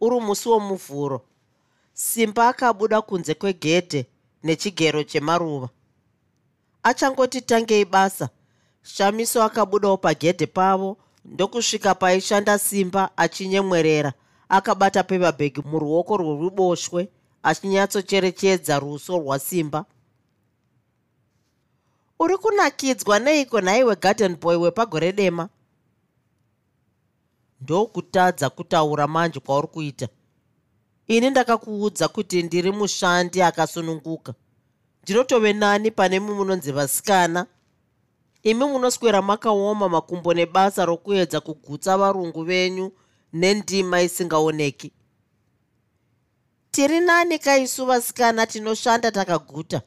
uri musi womuvhuro simba akabuda kunze kwegedhe nechigero chemaruva. Achangoti tangei basa. Shamiso akabudawo pagedhe pavo ndokusvika paishanda simba achinyemwerera akabata pepabhegi muruoko rweruboshwe achinyatsocherechedza ruso rwasimba. Uri kunakidzwa neiko nhaiwe garden boy wepagore dema ndokutadza kutaura manje kwauri kuita. Ini ndakakuudza kuti ndiri mushandi akasununguka. Ndinotove nani pane mi munonzi vasikana. Imi munoswera makaoma makumbo nebasa rokuedza kugutsa varungu venyu nendima isingaoneki. Tiri nani kaisu vasikana tinoshanda takaguta?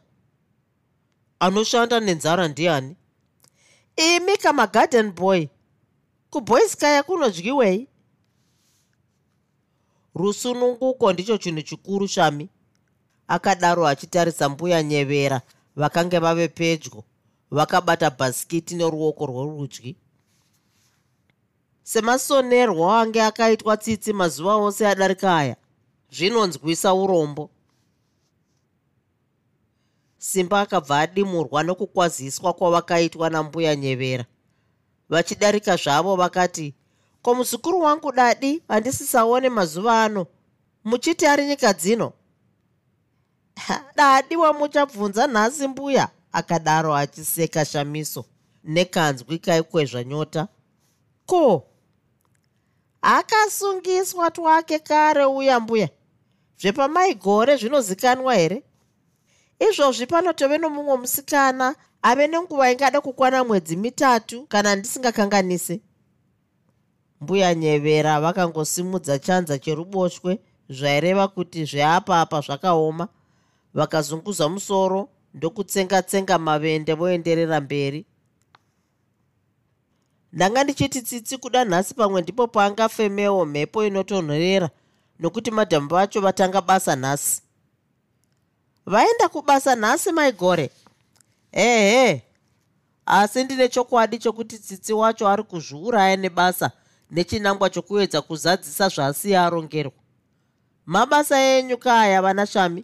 Anoshanda nenzara ndiani? Imi kamagarden boy kuboyskaya kunodyiwei? Rusununguko ndicho chinhu chikuru shami. Akadaro achitarisa mbuya nyevera vakange vave pedyo vakabata bhasikiti neruoko rworudyi. Semasonerwo ange akaitwa tsitsi mazuva ose adarika aya. Zvinonzwisa urombo. Simba akabva adimurwa nokukwaziswa kwavakaitwa nambuya nyevera vachidarika zvavo vakati ko muzukuru wangu dadi handisisaone mazuva ano. Muchiti ari nyika dzino? Dadi wamuchabvunza nhasi mbuya akadaro achiseka shamiso. Nekanzwi kaikwezva nyota. Ko? Akasungiswa twake kare uya mbuya. Zvepamaigore zvinozikanwa here? Izvozvi panotove nomumwe musikana ave nenguva ingada kukwana mwedzi mitatu kana ndisingakanganise mbuya nyevera vakangosimudza chanza cheruboshwe zvaireva kuti zveapa apa zvakaoma. Vakazunguza musoro ndokutsenga-tsenga mavende voenderera mberi. Ndanga ndichiti tsitsi kuda nhasi pamwe ndipo paangafemewo mhepo inotonhorera nokuti madhambu vacho vatanga basa nhasi. Vaenda kubasa nhasi maigore ehe asi ndine chokwadi chokuti tsitsi wacho ari kuzviuraya nebasa nechinangwa chokuedza kuzadzisa zvaasiya arongerwa mabasa enyu kaya vana shami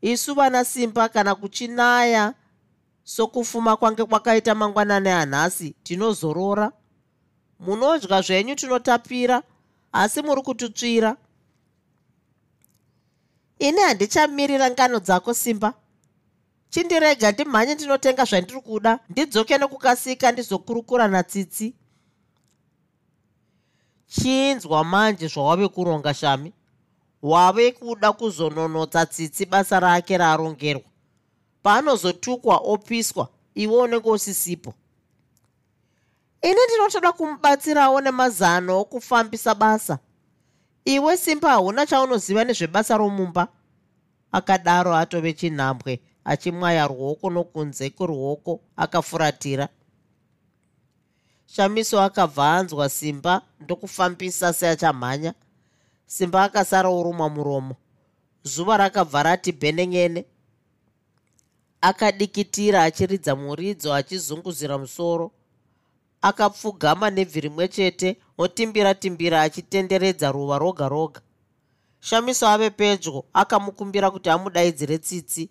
isu vana simba kana kuchinaya sokufuma kwange kwakaita mangwanani anhasi tinozorora. Munodya zvenyu tinotapira asi muri kututsvira. Ini handichamirira ngano dzako simba chindirega ndimhanye ndinotenga zvandiri kuda ndidzoke nokukasika ndizokurukura natsitsi. Chinzwa manje zvawave kuronga shami. Wave kuda kuzononotsa tsitsi basa rake raarongerwa paanozotukwa opiswa iwe unenge usisipo ini ndinotoda kumubatsirawo nemazano okufambisa basa. Iwe simba hauna chaunoziva nezvebasa romumba? Akadaro atove chinhambwe achimwaya ruoko nokunze kweruoko akafuratira. Shamiso akabva anzwa simba ndokufambisa seachamhanya simba akasara uruma muromo. Zuva rakabva rati bhenengene. Akadikitira achiridza muridzo achizunguzira musoro. Akapfugama nebvi rimwe chete otimbira-timbira achitenderedza ruva roga roga shamiso ave pedyo akamukumbira kuti amudaidzire tsitsi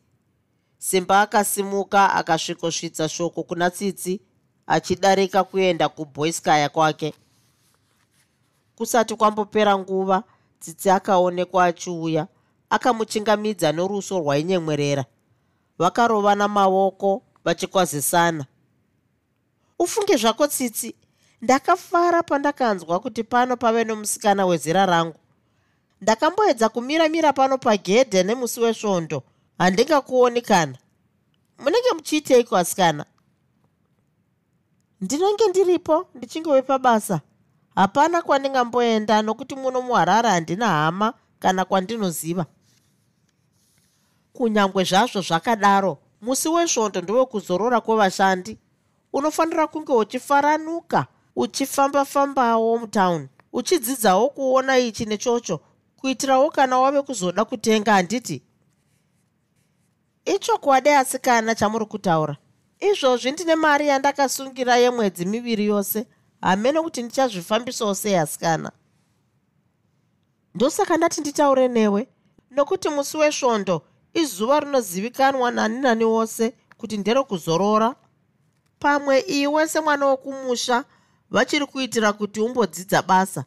simba akasimuka akasvikosvitsa shoko kuna tsitsi achidarika kuenda kuboyskaya kwake. Kusati kwambopera nguva tsitsi akaonekwa achiuya akamuchingamidza noruso rwainyemwerera. Vakarovana maoko vachikwazisana. Ufunge zvako tsitsi. Ndakafara pandakanzwa kuti pano pave nomusikana wezera rangu. Ndakamboedza kumira-mira pano pagedhe nemusi wesvondo handingakuoni kana. Munenge muchiiteiko asikana? Ndinenge ndiripo ndichingove pabasa. Hapana kwandingamboenda nokuti muno muharare handina hama kana kwandinoziva. Kunyange zvazvo zvakadaro musi wesvondo ndowekuzorora kwevashandi. Unofanira kunge uchifaranuka uchifamba-fambawo mutauni uchidzidzawo kuona ichi nechocho kuitirawo kana wave kuzoda kutenga handiti ichokwadi asikana chamuri kutaura. Izvozvi ndine mari yandakasungira yemwedzi miviri yose. Hamene kuti ndichazvifambisawo sei asikana. Ndosaka ndati nditaure newe nokuti musi wesvondo izuva rinozivikanwa nani nani wose kuti nderekuzorora pamwe iwe semwana wokumusha vachiri kuitira kuti umbodzidza basa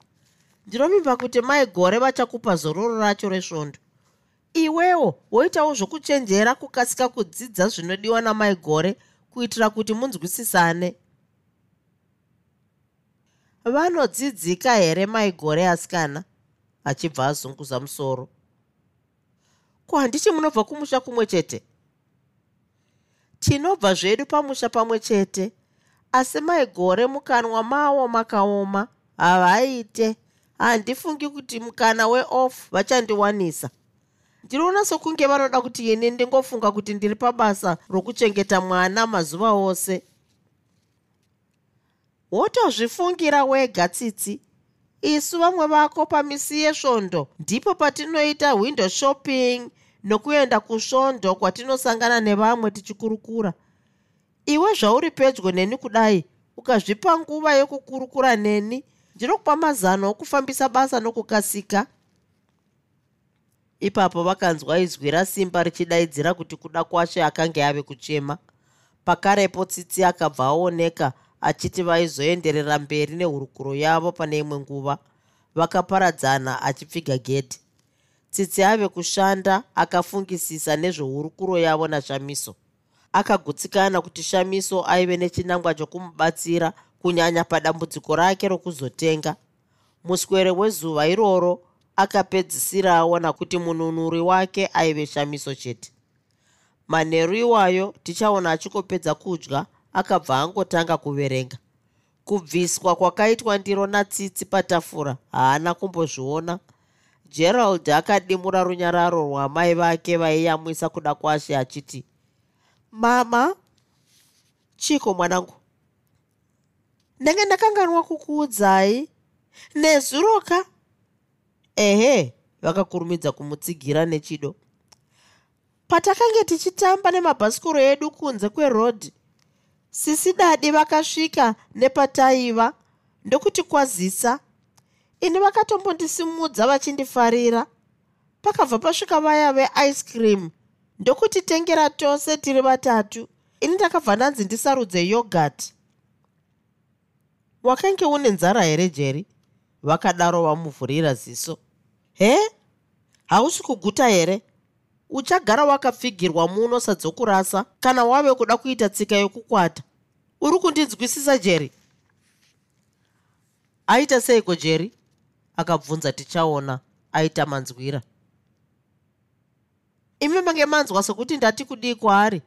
ndinovimba kuti mai gore vachakupa zororo racho resvondo iwewo woitawo zvokuchenjera kukasika kudzidza zvinodiwa namai gore kuitira kuti munzwisisane. Vanodzidzika here mai gore asikana? Achibva azunguza musoro. Ko handichi munobva kumusha kumwe chete? Tinobva zvedu pamusha pamwe chete asi maigore mukanwa mavo makaoma havaite. Handifungi kuti mukana weoff vachandiwanisa ndinoona sokunge vanoda kuti ini ndingofunga kuti ndiri pabasa rokuchengeta mwana mazuva ose. Wotozvifungira wega tsitsi. Isu vamwe vako pamisi yesvondo ndipo patinoita window shopping nokuenda kusvondo kwatinosangana nevamwe tichikurukura. Iwe zvauri pedyo neni kudai ukazvipa nguva yokukurukura neni ndinokupa mazano okufambisa basa nokukasika ipapo vakanzwa izwi rasimba richidaidzira kuti kuda kwashe akange ave kuchema. Pakarepo tsitsi akabva aoneka achiti vaizoenderera mberi nehurukuro yavo pane imwe nguva vakaparadzana achipfiga gedhi tsitsi ave kushanda akafungisisa nezvehurukuro yavo nashamiso. Akagutsikana kuti shamiso aive nechinangwa chokumubatsira kunyanya padambudziko rake rokuzotenga. Muswere wezuva iroro akapedzisira aona kuti mununuri wake aive shamiso chete. Manheru iwayo tichaona achikopedza kudya akabva angotanga kuverenga. Kubviswa kwakaitwa ndiro natsitsi patafura haana kumbozviona. Gerald akadimura runyararo rwamai vake vaiyamwisa kuda kwashe achiti mama chiko mwanangu? Ndenge ndakanganwa kukuudzai nezuroka ehe vakakurumidza kumutsigira nechido. Patakange tichitamba nemabhasikoro edu kunze kwerodhi sisi dadi vakasvika nepataiva ndokuti kwazisa. Ini vakatombondisimudza vachindifarira. Pakabva pasvika vaya veice cream ndokutitengera tose tiri vatatu. Ini ndakabva ndanzi ndisarudze yogati wakange une nzara here jeri vakadaro vamuvhurira ziso he? Hausi kuguta here? Uchagara wakapfigirwa muno sadzokurasa kana wave kuda kuita tsika yokukwata? Uri kundinzwisisa jeri aita seiko jeri akabvunza tichaona aita manzwira. Imi mange manzwa sokuti ndati kudii kwaari?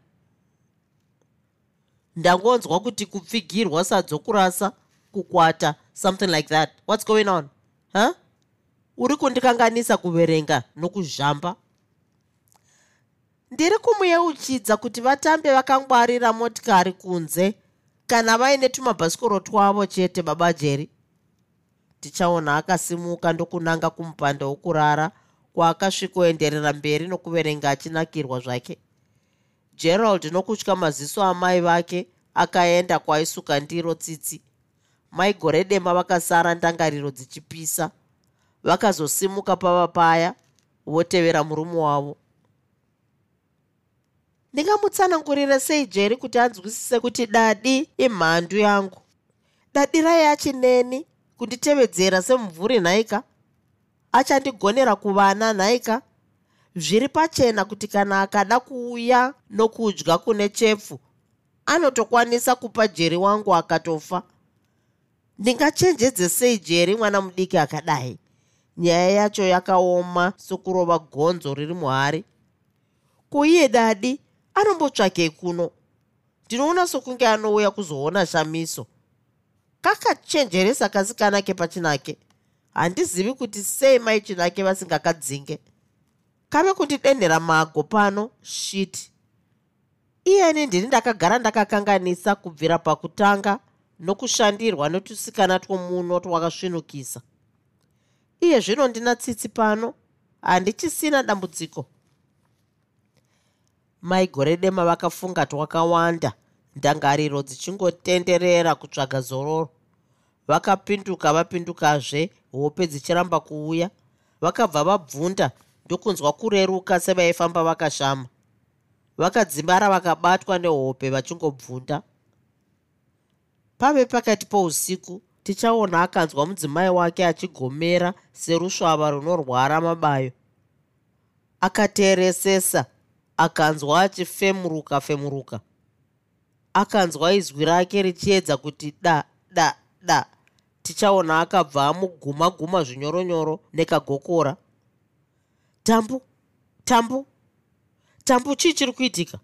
Ndangonzwa kuti kupfigirwa sadzokurasa kukwata something like that. What's going on? Huh? Uri kundikanganisa kuverenga nokuzhamba? Ndiri kumuyeuchidza kuti vatambe vakangwarira motikari kunze kana vaine tumabhasikoro twavo chete baba jeri tichaona akasimuka ndokunanga kumupanda wokurara kwaakasvikoenderera mberi nokuverenga achinakirwa zvake. Gerald nokutya maziso amai vake akaenda kwaisuka ndiro tsitsi. Mai gore dema vakasara ndangariro dzichipisa vakazosimuka pava paya votevera murume wavo. Ndingamutsanangurire sei jeri kuti anzwisise kuti dadi imhandu yangu. Dadi rai achineni kunditevedzera semumvuri nhaika achandigonera kuvana nhaika zviri pachena kuti kana akada kuuya nokudya kune chepfu anotokwanisa kupa jeri wangu akatofa. Ndingachenjedze sei jeri mwana mudiki akadai nyaya yacho yakaoma sokurova gonzo riri muhari. Kuiye dadi anombotsvakei kuno. Ndinoona sokunge anouya kuzoona shamiso. Kakachenjeresa kasikana kepachinake handizivi kuti sei maichinake vasingakadzinge. Kave kundidenhera mago pano shiti iyeni ndini ndakagara ndakakanganisa kubvira pakutanga nokushandirwa netusikana twomuno twakasvinukisa iye zvino ndina tsitsi pano. Handichisina dambudziko. Maigore dema vakafunga twakawanda ndangariro dzichingotenderera kutsvaga zororo. Vakapinduka vapindukazve hope dzichiramba kuuya. Vakabva vabvunda ndokunzwa kureruka sevaifamba vakashama. Vakadzimara vakabatwa nehope vachingobvunda. Pave pakati pousiku tichaona akanzwa mudzimai wake achigomera serusvava runorwara mabayo. Akateeresesa akanzwa achifemuruka femuruka. Akanzwa izwi rake richiedza kuti da da da. Tichaona akabva amuguma guma zvinyoronyoro nekagokora. Tambu tambu tambu chii chiri kuitika?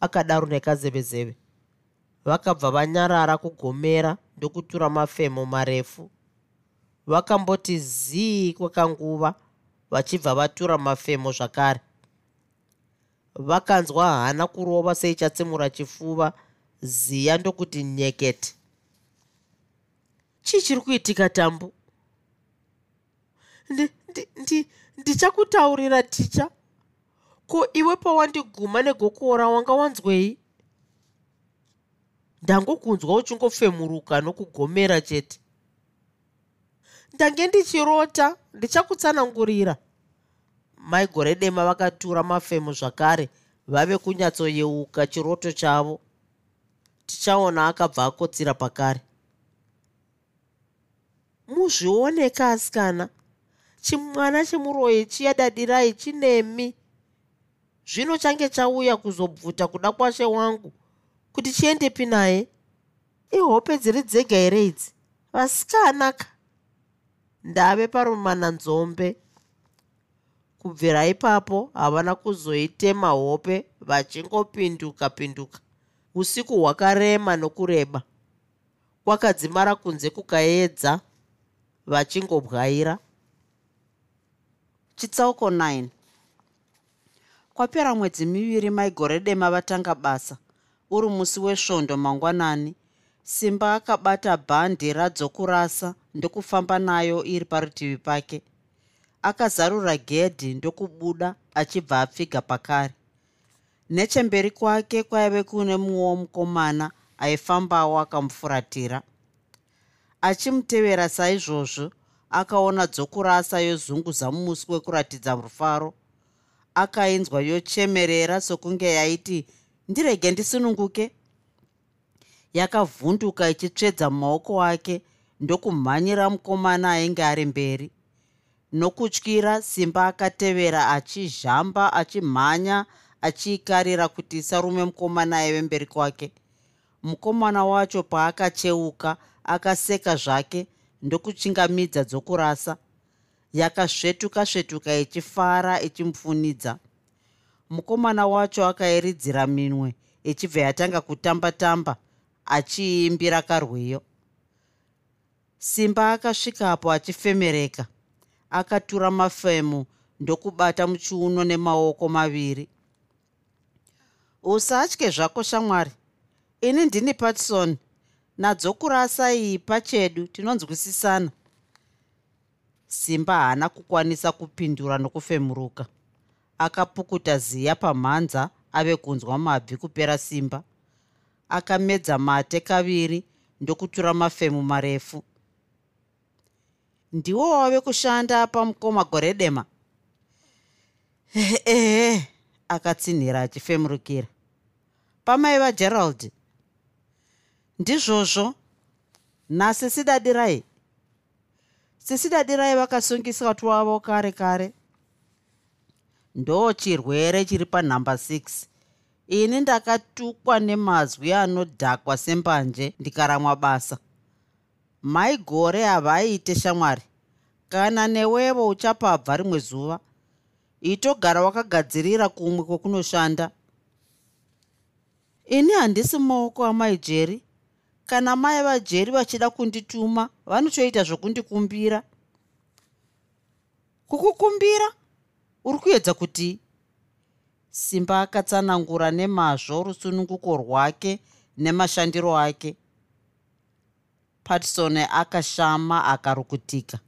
Akadaro nekazevezeve vakabva vanyarara kugomera ndokutura mafemo marefu. Vakamboti zii kwekanguva vachibva vatura mafemo zvakare. Vakanzwa hana kurova seichatsemura chifuva ziya ndokuti nyekete. Chii chiri kuitika tambu ndichakutaurira ticha ko iwe pawandiguma negokora wanga wanzwei ndangokunzwa uchingofemuruka nokugomera chete. Ndange ndichirota ndichakutsanangurira. Maigore dema vakatura mafemu zvakare vave kunyatsoyeuka chiroto chavo. Tichaona akabva akotsira pakare. Muzvioneka asikana. Chimwana chemuroyi chiyadadirai chinemi. Zvino change chauya kuzobvuta kuda kwashe wangu kuti chiendepi naye? Ihope dziri dzega here idzi? Vasikanaka. Ndave parumana nzombe. Kubvira ipapo havana kuzoitema hope vachingopinduka pinduka. Usiku hwakarema nokureba. Kwakadzimara kunze kukaedza vachingobwaira. Chitsauko 9 kwapera mwedzi miviri maigore dema vatanga basa uri musi wesvondo mangwanani. Simba akabata bhandi radzokurasa ndokufamba nayo iri parutivi pake. Akazarura gedhi ndokubuda achibva apfiga pakare. Nechemberi kwake kwaive kune mumwewo mukomana aifambawo akamufuratira achimutevera saizvozvo akaona dzokurasa yozunguza mumusi wekuratidza rufaro akainzwa yochemerera sokunge yaiti ndirege ndisununguke. Yakavhunduka ichitsvedza mumaoko ake ndokumhanyira mukomana ainge ari mberi. Nokutyira simba akatevera achizhamba achimhanya achiikarira kuti isarume mukomana aive mberi kwake. Mukomana wacho paakacheuka akaseka zvake ndokuchingamidza dzokurasa. Yakasvetuka svetuka ichifara ichimufunidza mukomana wacho akairidzira minwe ichibva yatanga kutamba tamba achiimbira karwiyo simba akasvikapo achifemereka akatura mafemu ndokubata muchiuno nemaoko maviri. Usatye zvako shamwari ini ndini patson nadzokurasa iyi pachedu tinonzwisisana. Simba haana kukwanisa kupindura nokufemuruka akapukuta ziya pamhanza ave kunzwa mabvi kupera simba. Akamedza mate kaviri ndokutura mafemu marefu. Ndiwo wave kushanda pamukoma gore dema ehe akatsinhira achifemurukira. Pamai vagerald ndizvozvo. Nhasi sidadirai. Sisidadirai vakasungisa twavo kare kare ndo chirwere chiri panhamba 6 ini ndakatukwa nemazwi anodhakwa sembanje ndikaramwa basa. Maigore havaiite shamwari. Kana newevo uchapabva rimwe zuva itogara wakagadzirira kumwe kwokunoshanda. Ini handisi maoko amaijeri kana mai vajeri vachida kundituma vanochoita zvokundikumbira. Kukukumbira uri kuedza kuti simba akatsanangura nemazvo rusununguko rwake nemashandiro ake. Patson akashama akarukutika.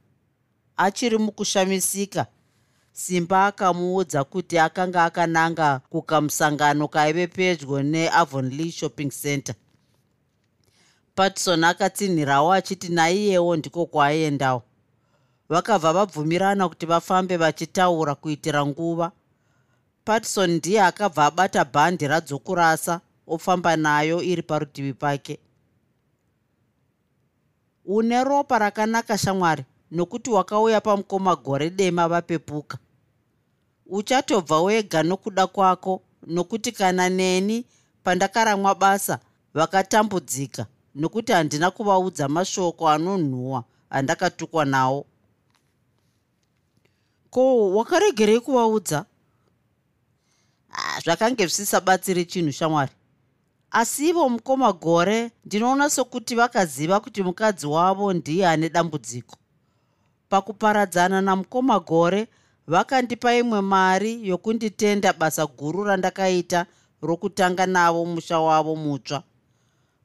Achiri mukushamisika simba akamuudza kuti akanga akananga kukamusangano kaive pedyo neavonlea shopping center patson akatsinhirawo achiti naiyewo ndiko kwaaendawo vakabva vabvumirana kuti vafambe vachitaura kuitira nguva. Patson ndiye akabva abata bhandi radzokurasa ofamba nayo iri parutivi pake. Une ropa rakanaka shamwari nokuti wakauya pamukoma gore dema vapepuka. Uchatobva wega nokuda kwako nokuti kana neni pandakaramwa basa vakatambudzika nokuti handina kuvaudza mashoko anonhuhwa andakatukwa nawo ko wakaregerei kuvaudza? Ah, zvakange zvisisabatsiri chinhu shamwari. Asi ivo mukoma gore ndinoona sokuti vakaziva kuti mukadzi wavo ndiye ane dambudziko. Pakuparadzana namukoma gore vakandipa imwe mari yokunditenda basa guru randakaita rokutanga navo musha wavo mutsva.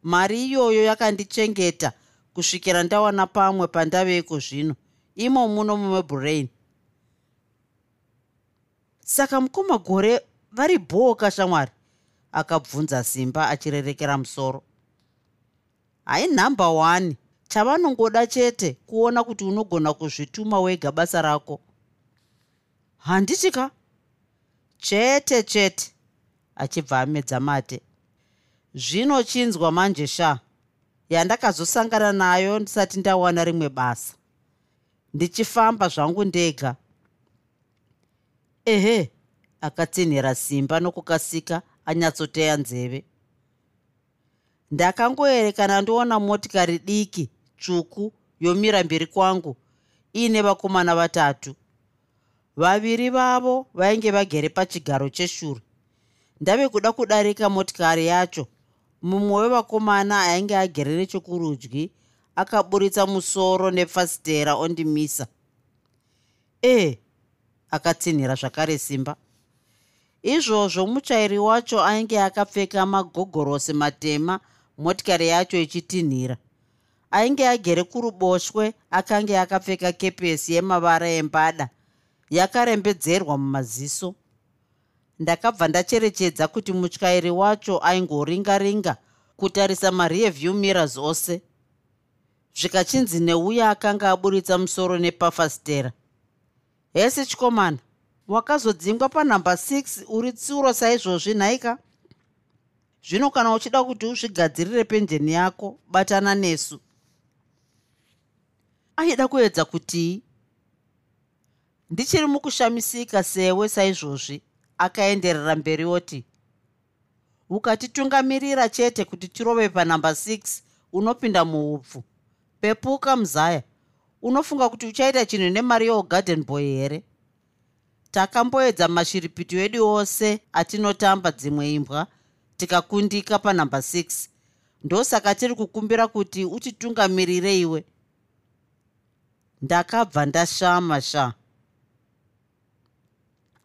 Mari iyoyo yakandichengeta kusvikira ndawana pamwe pandaveiko zvino. Imo muno mumebrain saka mukoma gore vari bhoka shamwari akabvunza simba achirerekera musoro. Hai nhamba 1 chavanongoda chete kuona kuti unogona kuzvituma wega basa rako. Handiti ka chete chete achibva amedza mate. Zvino chinzwa manje sha yandakazosangana nayo ndisati ndawana rimwe basa. Ndichifamba zvangu ndega ehe akatsinhira simba nokukasika anyatsoteya nzeve. Ndakangoerekana ndoona motikari diki tsvuku yomira mberi kwangu iine vakomana vatatu. Vaviri vavo vainge vagere pachigaro cheshure ndave kuda kudarika motikari yacho. Mumwe wevakomana ainge agere nechokurudyi akaburitsa musoro nefasitera ondimisa. Ee akatsinhira zvakare simba. Izvozvo muchairi wacho ainge akapfeka magogorosi matema motikari yacho ichitinhira. Ainge agere kuruboshwe akange akapfeka kepesi yemavara embada yakarembedzerwa mumaziso. Ndakabva ndacherechedza kuti mutyairi wacho aingoringa-ringa kutarisa mareview mirrors ose. Zvikachinzi neuya akanga aburitsa musoro nepafastera hesi chikomana. Wakazodzingwa panhamba 6 uri tsuro saizvozvi nhaika zvino kana uchida kuti uzvigadzirire penjeni yako batana nesu. Aida kuedza kuti ndichiri mukushamisika sewe saizvozvi akaenderera mberi oti ukatitungamirira chete kuti tirove panhamba 6 unopinda muupfu. Pepuka muzaya unofunga kuti uchaita chinhu nemari yeogarden boy here? Takamboedza mashiripito edu ose atinotamba dzimwe imbwa tikakundika panhamba 6 ndosaka tiri kukumbira kuti utitungamirire iwe. Ndakabva ndashama sha.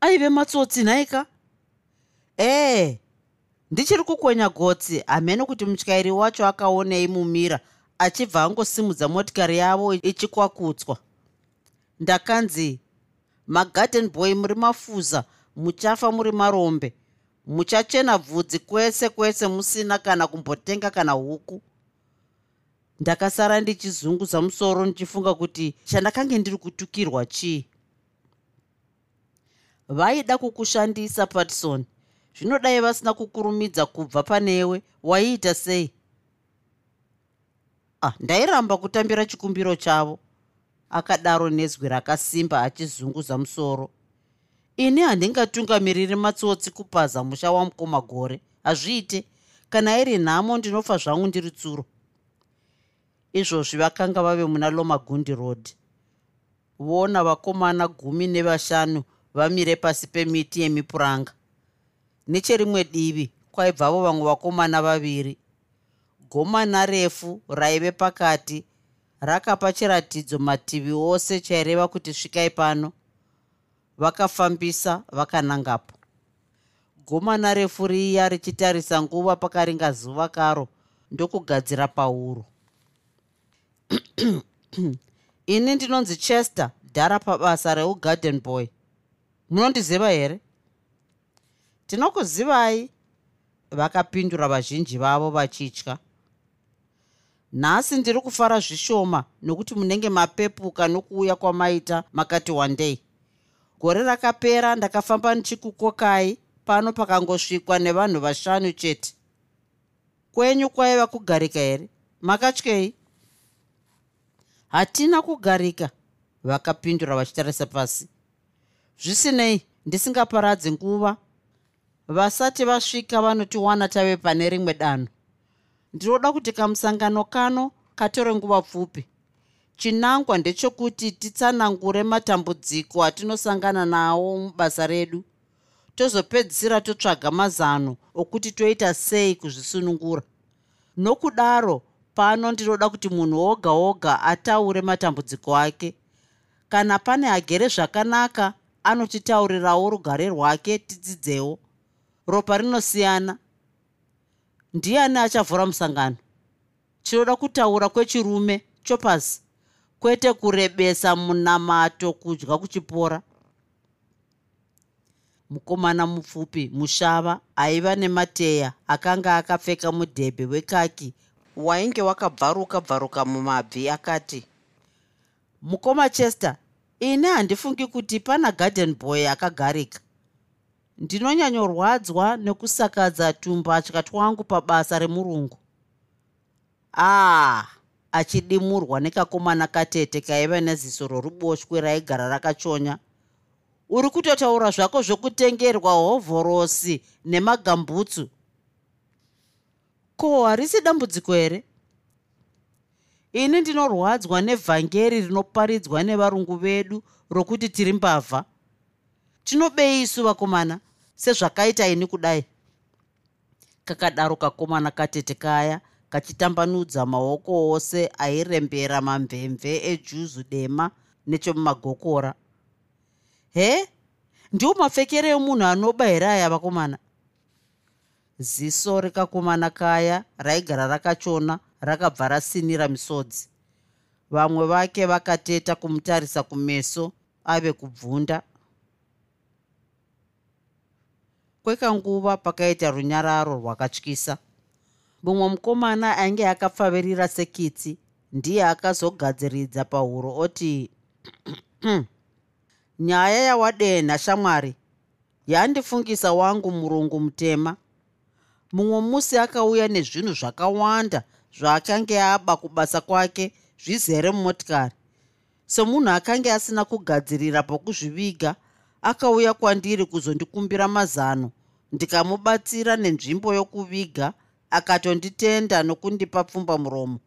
Aive matsotsi nhaika ee ndichiri kukonya gotsi. Hamene kuti mutyairi wacho akaonei mumira achibva angosimudza motikari yavo ichikwakutswa. Ndakanzi magarden boy muri mafuza muchafa muri marombe. Muchachena bvudzi kwese kwese musina kana kumbotenga kana huku. Ndakasara ndichizunguza musoro ndichifunga kuti chandakange ndiri kutukirwa chii? Vaida kukushandisa patison zvinodai vasina kukurumidza kubva panewe waiita sei ah, ndairamba kutambira chikumbiro chavo. Akadaro nezwi rakasimba achizunguza musoro. Ini handingatungamiriri matsotsi kupaza musha wamukoma gore. Hazviite kana iri nhamo ndinofa zvangu ndiri tsuro. Izvozvi vakanga vave muna lomagundi road. Vona vakomana gumi nevashanu vamire pasi pemiti yemipuranga. Necherimwe divi kwaibvavo vamwe vakomana vaviri gomana refu raive pakati. Rakapa chiratidzo mativi ose chaireva kuti svikai pano. Vakafambisa vakanangapo. Gomana refu riya richitarisa nguva pakaringa zuva karo ndokugadzira pauro ini ndinonzi chester dhara pabasa reugarden boy. Munondiziva here? Tinokuzivai. Vakapindura vazhinji vavo vachitya nhasi ndiri kufara zvishoma nokuti munenge mapepuka nokuuya kwamaita makati wandei. Gore rakapera ndakafamba ndichikukokai pano pakangosvikwa nevanhu vashanu chete. Kwenyu kwaiva kugarika here? Makatyei? Hatina kugarika vakapindura vachitarisa pasi. Zvisinei ndisingaparadzi nguva. Vasati vasvika vanotiwana tave pane rimwe danho ndinoda kuti kamusangano kano katore nguva pfupi. Chinangwa ndechekuti titsanangure matambudziko atinosangana nawo mubasa redu. Tozopedzisira totsvaga mazano okuti toita sei kuzvisunungura. Nokudaro pano ndinoda kuti munhu oga oga ataure matambudziko ake. Kana pane agere zvakanaka anotitaurirawo rugare rwake tidzidzewo. Ropa rinosiyana ndiani achavhura musangano? Chinoda kutaura kwechirume chopas kwete kurebesa munamato kudya kuchipora? Mukomana mupfupi mushava aiva nemateya akanga akapfeka mudhebhe wekaki wainge wakabvaruka bvaruka mumabvi akati mukoma chester ini handifungi kuti pana garden boy akagarika ndinonyanyorwadzwa nekusakadza tumbatya twangu pabasa remurungu. Ah achidimurwa nekakomana katete kaiva neziso roruboshwe raigara rakachonya. Uri kutotaura zvako zvokutengerwa hovhorosi nemagambutsu? Ko harisi dambudziko here? Ini ndinorwadzwa nevhangeri rinoparidzwa nevarungu vedu rokuti tiri mbavha. Tinobei isu vakomana sezvakaita ini kudai. Kakadaro kakomana katete kaya kachitambanudza maoko ose airembera mamvemve ejuzu dema nechemumagokora he? Ndiwo mapfekero emunhu anoba here aya vakomana? Ziso rekakomana kaya raigara rakachona rakabva rasinira misodzi. Vamwe vake vakateta kumutarisa kumeso ave kubvunda kwekanguva pakaita runyararo rwakatyisa. Mumwe mukomana ainge akapfavirira sekitsi ndiye akazogadziridza pahuro oti nyaya yawadenha shamwari. Yandifungisa wangu murungu mutema. Mumwe musi akauya nezvinhu zvakawanda zvaakange aba kubasa kwake zvizere mumotikari. Semunhu akange asina kugadzirira pokuzviviga akauya kwandiri kuzondikumbira mazano. Ndikamubatsira nenzvimbo yokuviga akatonditenda nokundipa pfumba muromo.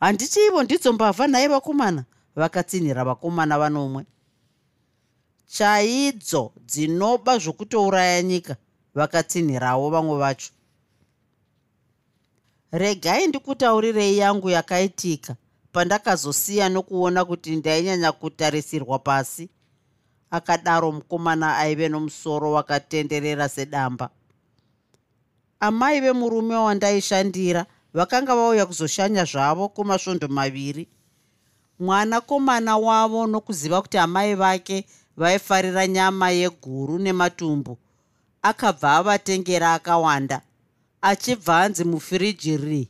Handiti ivo ndidzo mbavha nhai vakomana? Vakatsinhira vakomana vanomwe. Chaidzo dzinoba zvokutouraya nyika vakatsinhirawo vamwe vacho. Regai ndikutaurirei yangu yakaitika pandakazosiya nokuona kuti ndainyanya kutarisirwa pasi akadaro mukomana aive nomusoro wakatenderera sedamba. Amai vemurume wandaishandira vakanga vauya kuzoshanya zvavo kumasvondo maviri. Mwanakomana wavo nokuziva kuti amai vake vaifarira nyama yeguru nematumbu akabva avatengera akawanda achibva anzi mufiriji ri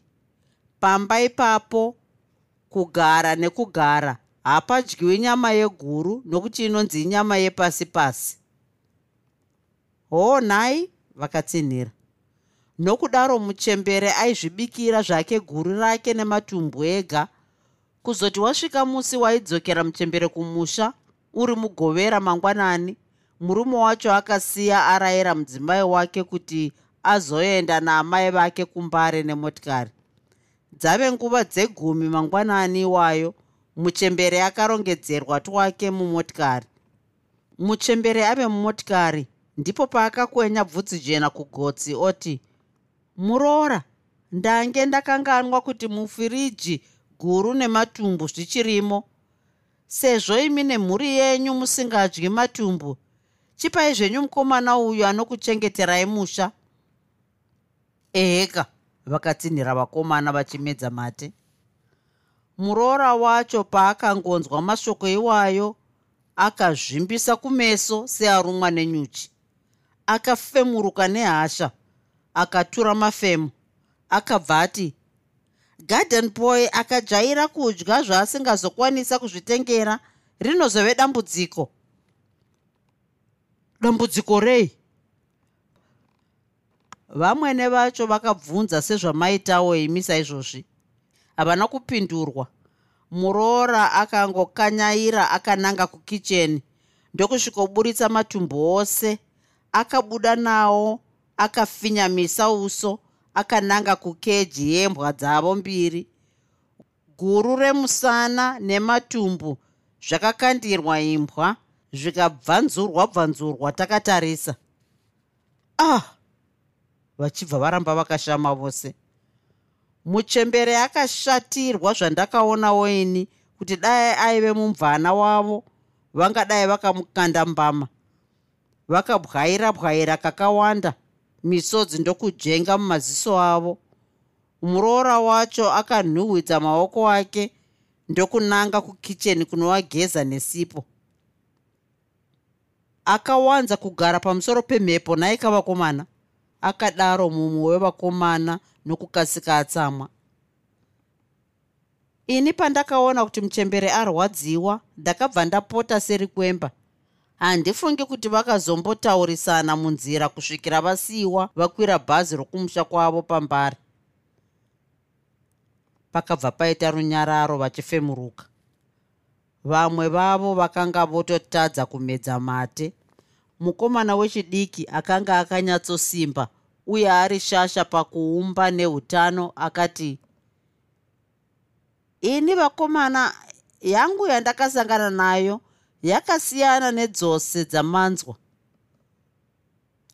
pamba ipapo kugara nekugara. Hapadyiwi nyama yeguru nokuti inonzi inyama yepasi pasi. Hoo nhai vakatsinhira. Nokudaro muchembere aizvibikira zvake guru rake nematumbu ega. Kuzoti wasvika musi waidzokera muchembere kumusha uri mugovera mangwanani murume wacho akasiya arayira mudzimai wake kuti azoenda naamai vake kumbare nemotikari dzave nguva dzegumi mangwanani iwayo muchembere akarongedzerwa twake mumotikari. Muchembere ave mumotikari ndipo paakakwenya bvudzi jena kugotsi oti muroora ndange ndakanganwa kuti mufiriji guru nematumbu zvichirimo. Sezvo imi nemhuri yenyu musingadyi matumbu chipai zvenyu mukomana uyu anokuchengeterai musha. Eheka vakatsinhira vakomana vachimedza mate. Muroora wacho paakangonzwa mashoko iwayo akazvimbisa kumeso searumwa nenyuchi. Akafemuruka nehasha akatura mafemo akabva ati garden boy akajaira kudya zvaasingazokwanisa kuzvitengera rinozove dambudziko. Dambudziko rei vamwene vacho vakabvunza sezvamaitawo imi saizvozvi havana kupindurwa. Muroora akangokanyaira akananga kukicheni. Ndokusvikoburitsa matumbu ose. Akabuda nawo akafinyamisa uso akananga kukeji yembwa dzavo mbiri. Guru remusana nematumbu zvakakandirwa imbwa zvikabvanzurwa bvanzurwa takatarisa. Ah vachibva varamba vakashama vose. Muchembere akashatirwa zvandakaonawo ini kuti dai aive mumvana wavo vangadai vakamukanda mbama. Vakabwaira bwaira kakawanda misodzi ndokujenga mumaziso avo. Muroora wacho akanhuhwidza maoko ake ndokunanga kukicheni kunovageza nesipo. Akawanza kugara pamusoro pemhepo naika vakomana akadaro mumwe wevakomana nokukasika atsamwa. Ini pandakaona kuti muchembere arwadziwa ndakabva ndapota seri kwemba. Handifungi kuti vakazombotaurisana munzira kusvikira vasiyiwa vakwira bhazi rokumusha kwavo pambari. Pakabva paita runyararo vachifemuruka. Vamwe vavo vakanga vototadza kumedza mate mukomana wechidiki akanga akanyatsosimba uye ari shasha pakuumba neutano akati ini vakomana yangu yandakasangana nayo yakasiyana nedzose dzamanzwa.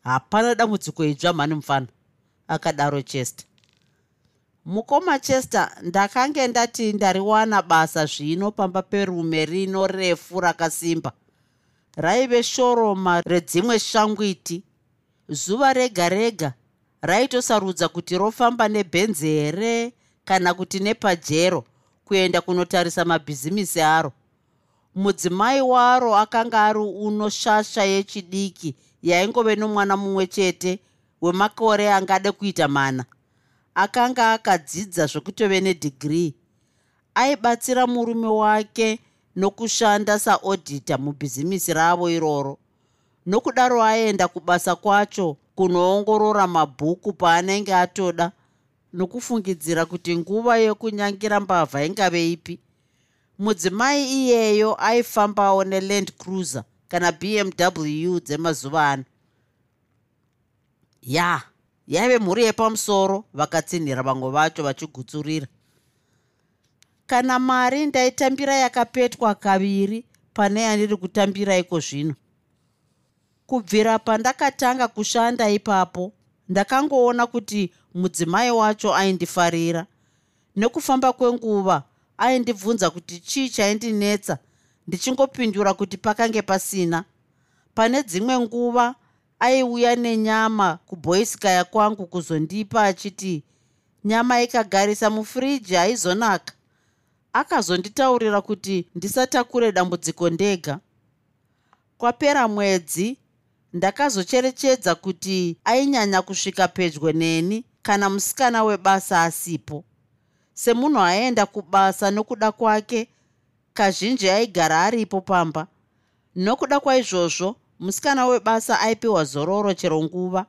Hapana dambudziko idzva mhani mufana akadaro chester. Mukoma chester ndakange ndati ndariwana basa zvino pamba perume rino refu rakasimba raive shoroma redzimwe shangwiti. Zuva rega rega raitosarudza kuti rofamba nebhenzi here kana kuti nepajero kuenda kunotarisa mabhizimisi aro. Mudzimai waro akanga ari uno shasha yechidiki yaingove nomwana mumwe chete wemakore angade kuita mana. Akanga akadzidza zvekutove nedhigirii aibatsira murume wake nokushanda saodhita mubhizimisi ravo iroro. Nokudaro aenda kubasa kwacho kunoongorora mabhuku paanenge atoda nokufungidzira kuti nguva yekunyangira mbavha ingave ipi. Mudzimai iyeyo aifambawo neland cruiser kana bmw dzemazuva ano. Ya yaive mhuri yepamusoro vakatsinhira vamwe vacho vachigutsurira kana mari ndaitambira yakapetwa kaviri pane yandiri kutambira iko zvino. Kubvira pandakatanga kushanda ipapo ndakangoona kuti mudzimai wacho aindifarira. Nekufamba kwenguva aindibvunza kuti chii chaindinetsa. Ndichingopindura kuti pakange pasina. Pane dzimwe nguva aiuya nenyama kuboisikaya kwangu kuzondipa achiti nyama ikagarisa mufiriji haizonaka akazonditaurira kuti ndisatakure dambudziko ndega. Kwapera mwedzi ndakazocherechedza kuti ainyanya kusvika pedyo neni kana musikana webasa asipo. Semunhu aenda kubasa nokuda kwake kazhinji aigara aripo pamba. Nokuda kwaizvozvo musikana webasa aipiwa zororo chero nguva.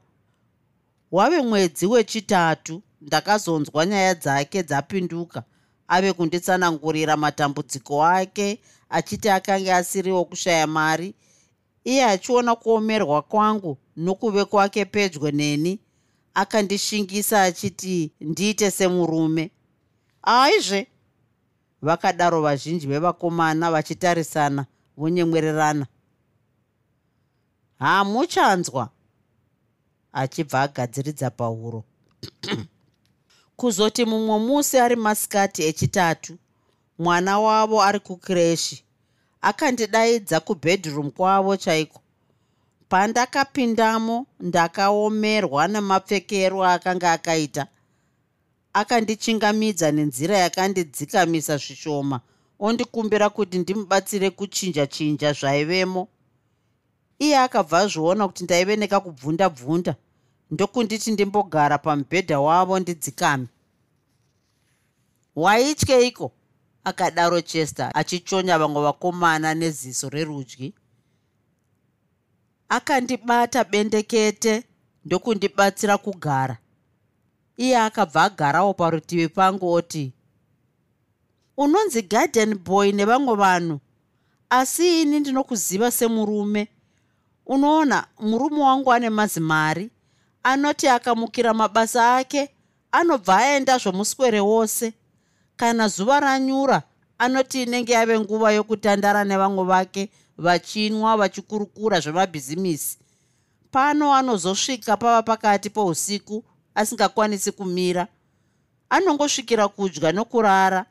Wave mwedzi wechitatu ndakazonzwa nyaya dzake dzapinduka ave kunditsanangurira matambudziko ake achiti akanga asiriwo kushaya mari. Iye achiona kuomerwa kwangu nokuve kwake pedyo neni. Akandishingisa achiti ndiite semurume. Aizve. Vakadaro vazhinji vevakomana vachitarisana vonyemwererana. Hamuchanzwa achibva agadziridza pahuro kuzoti mumwe musi ari masikati echitatu mwana wavo ari kukireshi akandidaidza kubhedroom kwavo chaiko? Pandakapindamo ndakaomerwa nemapfekero akanga akaita. Akandichingamidza nenzira yakandidzikamisa zvishoma ondikumbira kuti ndimubatsire kuchinja chinja zvaivemo. Iye akabva azviona kuti ndaive nekakubvunda bvunda ndokunditi ndimbogara pamubhedha wavo ndidzikame. Waityeiko akadaro chester achichonya vamwe vakomana neziso rerudyi. Akandibata bendekete ndokundibatsira kugara. Iye akabva agarawo parutivi pangu oti unonzi garden boy nevamwe vanhu asi ini ndinokuziva semurume. Unoona murume wangu ane mazimari anoti akamukira mabasa ake anobva aenda zvomuswere wose. Kana zuva ranyura anoti inenge yave nguva yokutandara nevamwe vake vachinwa vachikurukura zvemabhizimisi. Pano anozosvika pava pakati pousiku asingakwanisi kumira. Anongosvikira kudya nokurara.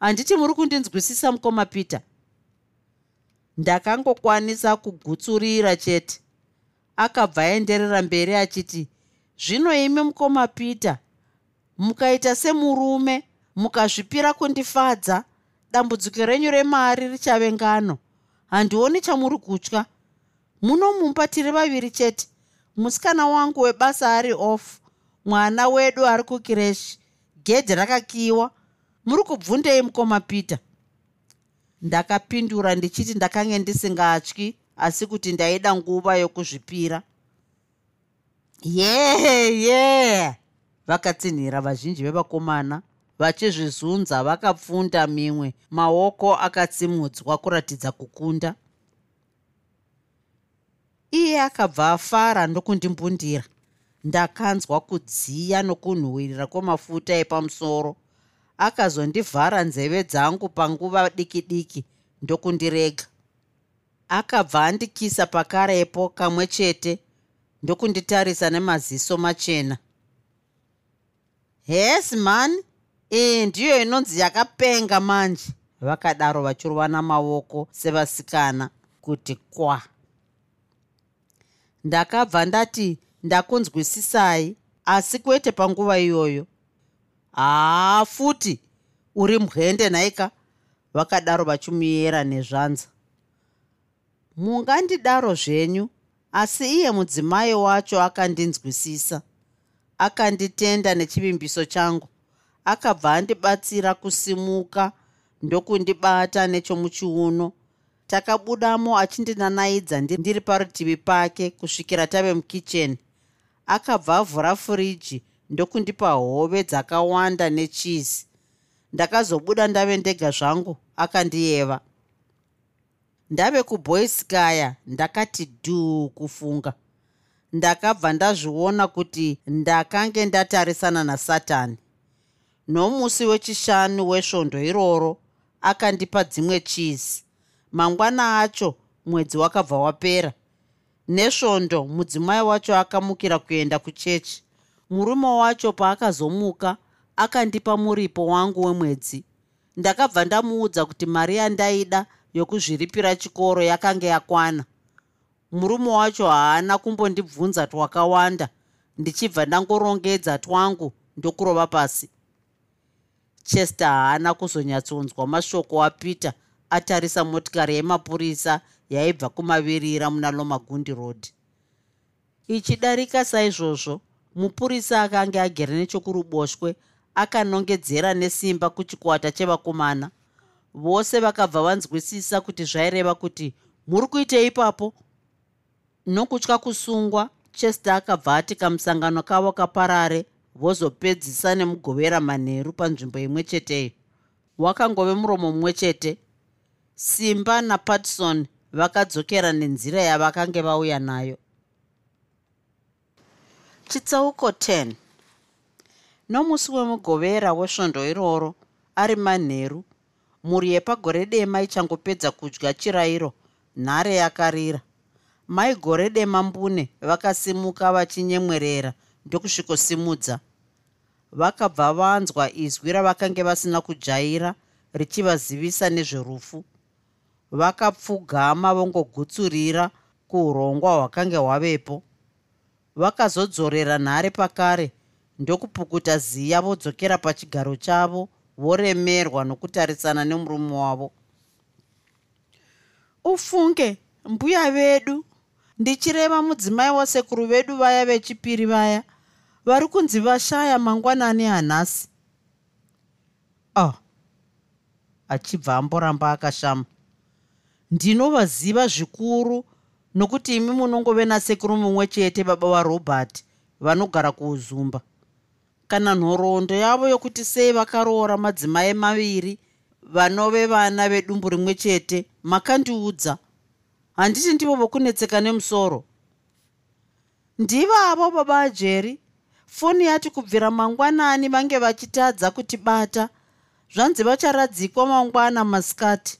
Handiti muri kundinzwisisa mukoma peter? Ndakangokwanisa kugutsurira chete akabva aenderera mberi achiti zvino imi mukoma peter mukaita semurume mukazvipira kundifadza dambudziko renyu remari richave ngano. Handioni chamuri kutya. Munomumba tiri vaviri chete. Musikana wangu webasa ari off mwana wedu ari kukireshi gedhi rakakiwa. Muri kubvundei mukoma peter ndakapindura ndichiti ndakange ndisingatyi asi kuti ndaida nguva yokuzvipira. Yee yee! Vakatsinhira vazhinji vevakomana vachizvizunza vakapfunda mimwe maoko akatsimudzwa kuratidza kukunda. Iye akabva afara ndokundimbundira ndakanzwa kudziya nokunhuhwirira kwemafuta epamusoro. Akazondivhara nzeve dzangu panguva diki diki ndokundirega akabva andikisa pakarepo kamwe chete ndokunditarisa nemaziso machena. Hes mani iyi ndiyo inonzi yakapenga manje vakadaro vachirovana maoko sevasikana kuti kwa. Ndakabva ndati ndakunzwisisai asi kwete panguva iyoyo. Haa futi uri mwende nhaika vakadaro vachimuyera nezvanza mungandidaro zvenyu asi iye mudzimai wacho akandinzwisisa. Akanditenda nechivimbiso changu. Akabva andibatsira kusimuka ndokundibata nechomuchiuno. Takabudamo achindinanaidza ndiri parutivi pake kusvikira tave mukicheni. Akabva avhura furiji ndokundipa hove dzakawanda nechizi. Ndakazobuda ndave ndega zvangu akandiyeva ndave kuboyskaya ndakati dhuu kufunga. Ndakabva ndazviona kuti ndakange ndatarisana nasatani nomusi wechishanu wesvondo iroro akandipa dzimwe chizi mangwana acho mwedzi wakabva wapera. Nesvondo mudzimai wacho akamukira kuenda kuchechi murume wacho paakazomuka akandipa muripo wangu wemwedzi. Ndakabva ndamuudza kuti mari yandaida yokuzviripira chikoro yakanga yakwana. Murume wacho haana kumbondibvunza twakawanda ndichibva ndangorongedza twangu ndokurova pasi. Chester haana kuzonyatsonzwa mashoko apeter atarisa motikari yemapurisa yaibva kumavirira muna lomagundi road. Ichidarika saizvozvo mupurisa akanga agere nechokuruboshwe akanongedzera nesimba kuchikwata chevakomana vose vakabva vanzwisisa kuti zvaireva kuti muri kuitei ipapo? Nokutya kusungwa chester akabva ati kamusangano kavo kaparare vozopedzisa nemugovera manheru panzvimbo imwe cheteyo wakangove muromo mumwe chete. Simba napatison vakadzokera nenzira yavakange vauya nayo. Chitsauko 10 nomusi wemugovera wesvondo iroro ari manheru mhuri yepagore dema ichangopedza kudya chirayiro. Nhare yakarira. Mai gore dema mbune vakasimuka vachinyemwerera ndokusvikosimudza. Vakabva vanzwa izwi ravakange vasina kujaira richivazivisa nezverufu. Vakapfugama vongogutsurira kuurongwa hwakange hwavepo. Vakazodzorera nhare pakare ndokupukuta ziya vodzokera pachigaro chavo voremerwa nokutarisana nemurume wavo. Ufunge mbuya vedu ndichireva mudzimai wasekuru vedu vaya vechipiri vaya vari kunzi vashaya mangwanani hanhasi oh achibva amboramba akashama. Ndinovaziva zvikuru nokuti imi munongove nasekuru mumwe chete baba varobert vanogara kuuzumba kana nhoroondo yavo yokuti sei vakaroora madzimai maviri vanove vana vedumbu rimwe chete makandiudza. Handiti ndivo vokunetseka nemusoro. Ndivavo baba ajeri foni yati kubvira mangwanani vange vachitadza kutibata zvanzi vacharadzikwa mangwana masikati.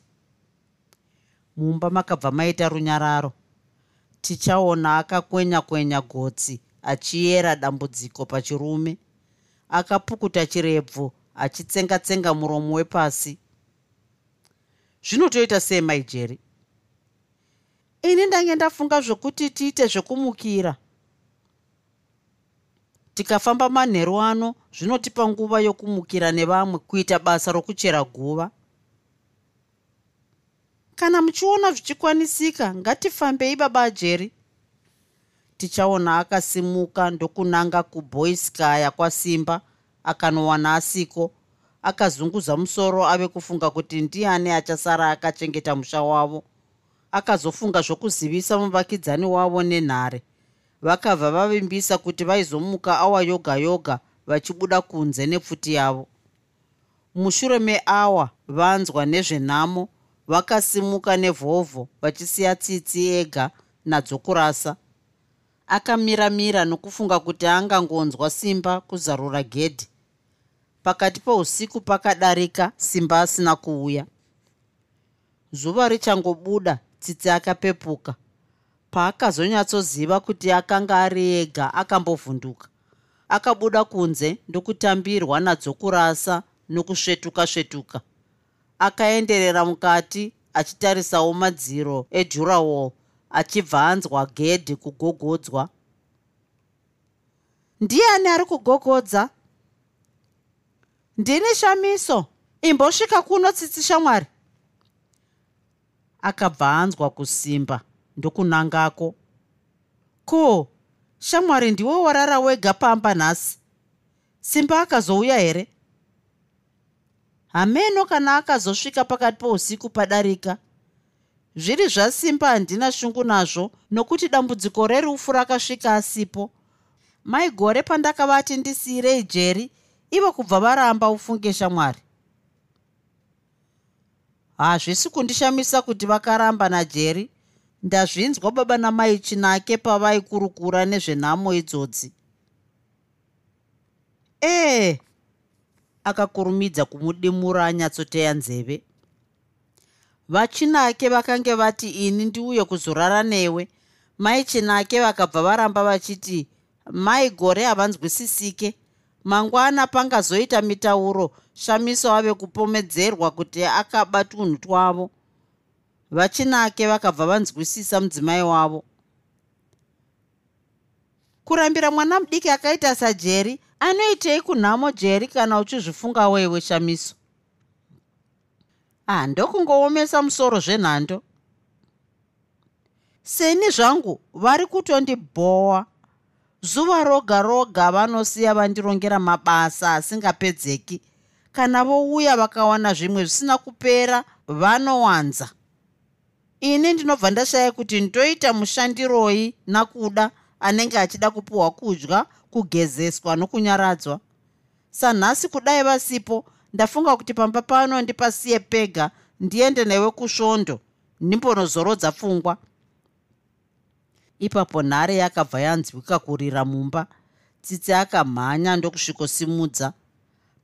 Mumba makabva maita runyararo. Tichaona akakwenya kwenya gotsi achiyera dambudziko pachirume akapukuta chirebvu achitsenga-tsenga muromo wepasi. Zvinotoita sei maijeri ini ndange ndafunga zvokuti tiite zvekumukira. Tikafamba manheru ano zvinotipa nguva yokumukira nevamwe kuita basa rokuchera guva. Kana muchiona zvichikwanisika ngatifambei baba ajeri tichaona akasimuka ndokunanga kuboiskaya kwasimba akanowana asiko. Akazunguza musoro ave kufunga kuti ndiani achasara akachengeta musha wavo. Akazofunga zvokuzivisa muvakidzani wavo nenhare. Vakabva vavimbisa kuti vaizomuka awa yoga yoga vachibuda kunze nepfuti yavo. Mushure meawa vanzwa nezvenhamo vakasimuka nevhovho vachisiya tsitsi ega nadzokurasa akamiramira nokufunga kuti angangonzwa simba kuzarura gedhi. Pakati pousiku pakadarika simba asina kuuya. Zuva richangobuda tsitsi akapepuka. Paakazonyatsoziva kuti akanga ari ega akambovhunduka. Akabuda kunze ndokutambirwa nadzokurasa nokusvetuka svetuka akaenderera mukati achitarisawo madziro ejurawall achibva anzwa gedhi kugogodzwa. Ndiani ari kugogodza? Ndini shamiso? Imbosvika kuno tsitsi shamwari. Akabva anzwa kusimba ndokunangako. Ko shamwari ndiwe warara wega pamba nhasi? Simba akazouya here? Hameno kana akazosvika pakati pousiku padarika zviri zvasimba handina shungu nazvo nokuti dambudziko rerufu rakasvika asipo. Maigore pandakavati ndisiyirei jeri ivo kubva varamba ufunge shamwari. Hazvisi kundishamisa kuti vakaramba najeri ndazvinzwa baba namai chinake pavaikurukura nezvenhamo idzodzi. Ee akakurumidza kumudimura anyatsoteya nzeve vachinake vakange vati ini ndiuye kuzorara newe. Mai chinake vakabva varamba vachiti mai gore havanzwisisike. Mangwana pangazoita mitauro shamiso ave kupomedzerwa kuti akaba tunhu twavo. Vachinake vakabva vanzwisisa mudzimai wavo. Kurambira mwana mudiki akaita sajeri anoitei kunhamo jeri kana uchizvifunga wewe shamiso handokungoomesa musoro zvenhando. Seni zvangu vari kutondibhowa zuva roga roga vanosiya vandirongera mabasa asingapedzeki. Kana vouya vakawana zvimwe zvisina kupera vanowanza. Ini ndinobva ndashaya kuti ndoita mushandiroi nakuda anenge achida kupiwa kudya kugezeswa nokunyaradzwa. Sanhasi kudai vasipo ndafunga kuti pamba pano ndipasiye pega ndiende newe kusvondo ndimbonozorodza pfungwa ipapo nhare yakabva yanzwika kurira mumba tsitsi akamhanya ndokusvikosimudza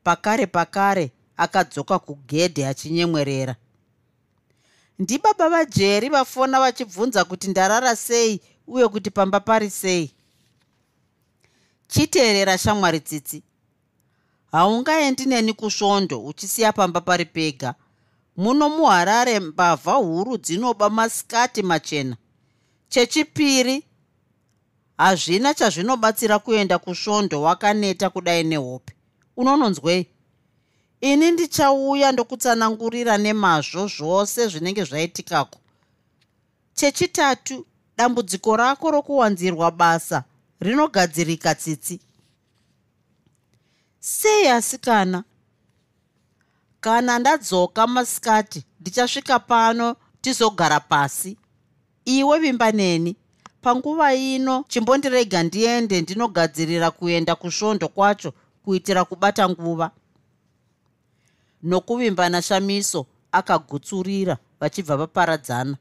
pakare pakare akadzoka kugedhe achinyemwerera. Ndibaba vajeri vafona vachibvunza kuti ndarara sei uye kuti pamba pari sei? Chiteerera shamwari tsitsi haungaendi neni kusvondo uchisiya pamba pari pega. Muno muharare mbavha huru dzinoba masikati machena. Chechipiri hazvina chazvinobatsira kuenda kusvondo wakaneta kudai nehope. Unononzwei? Ini ndichauya ndokutsanangurira nemazvo zvose zvinenge zvaitikako. Chechitatu dambudziko rako rokuwanzirwa basa rinogadzirika tsitsi sei asikana? Kana ndadzoka masikati ndichasvika pano tizogara pasi. Iwe vimba neni panguva ino chimbondirega ndiende ndinogadzirira kuenda kusvondo kwacho kuitira kubata nguva. Nokuvimba nashamiso akagutsurira vachibva vaparadzana.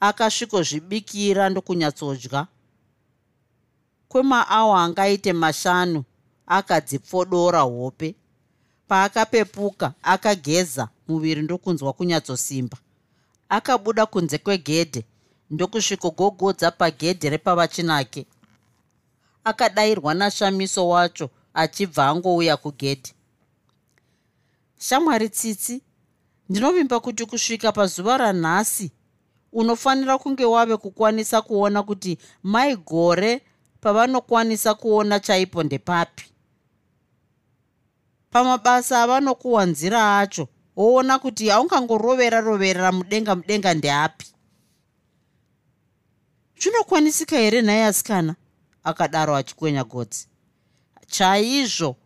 Akasvikozvibikira ndokunyatsodya. Kwemaawa angaite mashanu akadzipfodora hope. Paakapepuka akageza muviri ndokunzwa kunyatsosimba akabuda kunze kwegedhe ndokusvikogogodza pagedhe repavachinake. Akadayirwa nashamiso wacho achibva angouya kugedhe. Shamwari tsitsi ndinovimba kuti kusvika pazuva ranhasi unofanira kunge wave kukwanisa kuona kuti mai gore pavanokwanisa kuona chaipo ndepapi pamabasa avanokuwanzira acho woona kuti haungangorovera roverera mudenga mudenga ndeapi. Zvinokwanisika here nhaye asikana? Akadaro achikwenya godzi chaizvo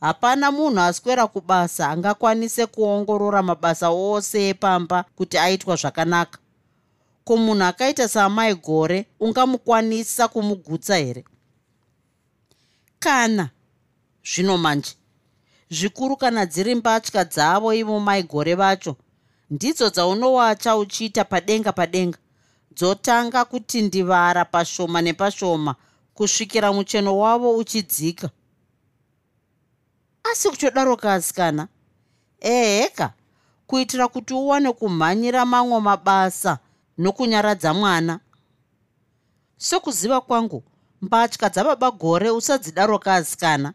hapana munhu aswera kubasa angakwanise kuongorora mabasa ose epamba kuti aitwa zvakanaka. Ko munhu akaita saamai gore ungamukwanisa kumugutsa here? Kana zvino manje zvikuru kana dziri mbatya dzavo ivo maigore vacho. Ndidzo dzaunowacha uchiita padenga padenga. Dzotanga kutindivara pashoma nepashoma kusvikira mucheno wavo uchidzika. Asi kuchodaro kaasikana eheka kuitira kuti uwane kumhanyira mamwe mabasa nokunyaradza mwana. Sokuziva kwangu mbatya dzababa gore usadzidaro kaasikana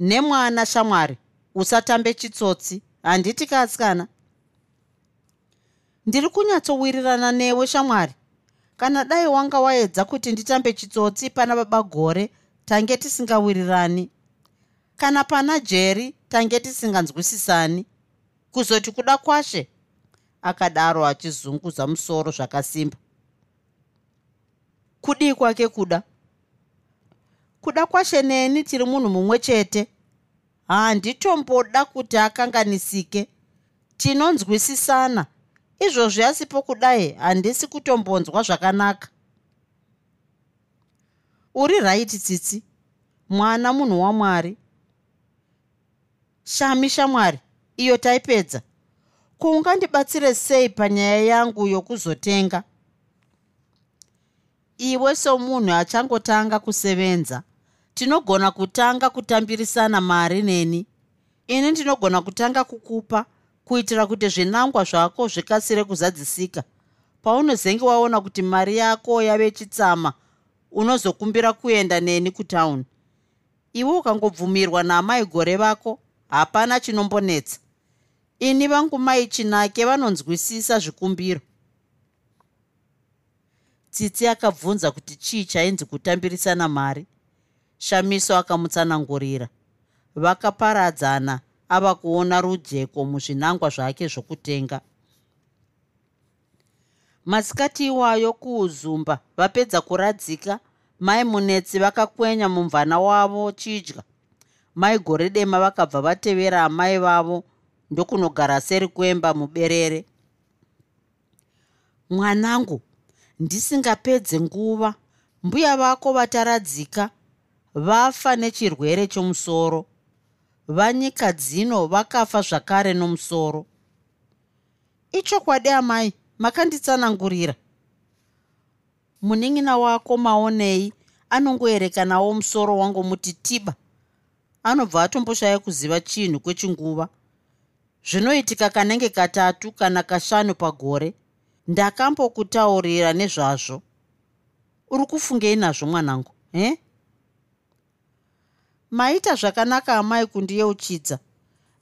nemwana shamwari usatambe chitsotsi. Handiti kaasikana ndiri kunyatsowirirana newe shamwari. Kana dai wanga waedza kuti nditambe chitsotsi pana baba gore tange tisingawirirani kana pana jeri tange tisinganzwisisani. Kuzoti kuda kwashe akadaro achizunguza musoro zvakasimba. Kudii kwake kuda kuda kwashe neni tiri munhu mumwe chete. Handitomboda kuti akanganisike. Tinonzwisisana. Izvozvi asipo kudai handisi kutombonzwa zvakanaka. Uri raiti tsitsi. Mwana munhu wamwari shami shamwari iyo taipedza. Kuungandibatsire sei panyaya yangu yokuzotenga? Iwe somunhu achangotanga kusevenza tinogona kutanga kutambirisana mari neni? Ini ndinogona kutanga kukupa kuitira kuti zvinangwa zvako zvikasire kuzadzisika. Paunozenge waona kuti mari yako yave chitsama unozokumbira kuenda neni kutauni. Iwe ukangobvumirwa naamai gore vako hapana chinombonetsa. Ini vangu mai chinake vanonzwisisa zvikumbiro. Tsitsi akabvunza kuti chii chainzi kutambirisana mari shamiso akamutsanangurira. Vakaparadzana ava kuona rujeko muzvinangwa zvake zvokutenga. Masikati iwayo kuuzumba vapedza kuradzika mai munetsi vakakwenya mumvana wavo chidya mai gore dema vakabva vatevera amai vavo ndokunogara seri kwemba muberere. Mwanangu ndisingapedze nguva mbuya vako vataradzika vafa nechirwere chomusoro. Vanyika dzino vakafa zvakare nomusoro. Ichokwadi amai makanditsanangurira. Munin'ina wako maonei anongoerekanawo musoro wangu muti tiba. Anobva atomboshaya kuziva chinhu kwechinguva. Zvinoitika kanenge katatu kana kashanu pagore. Ndakambokutaurira nezvazvo. Uri kufungei nazvo mwanangu he maita zvakanaka amai kundiyeuchidza.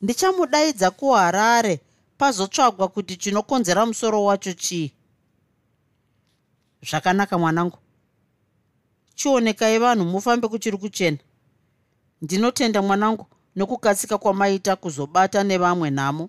Ndichamudaidza kuharare pazotsvagwa kuti chinokonzera musoro wacho chii. Zvakanaka mwanangu. Chionekai vanhu mufambe kuchiri kuchena. Ndinotenda mwanangu nokukatsika kwamaita kuzobata nevamwe nhamo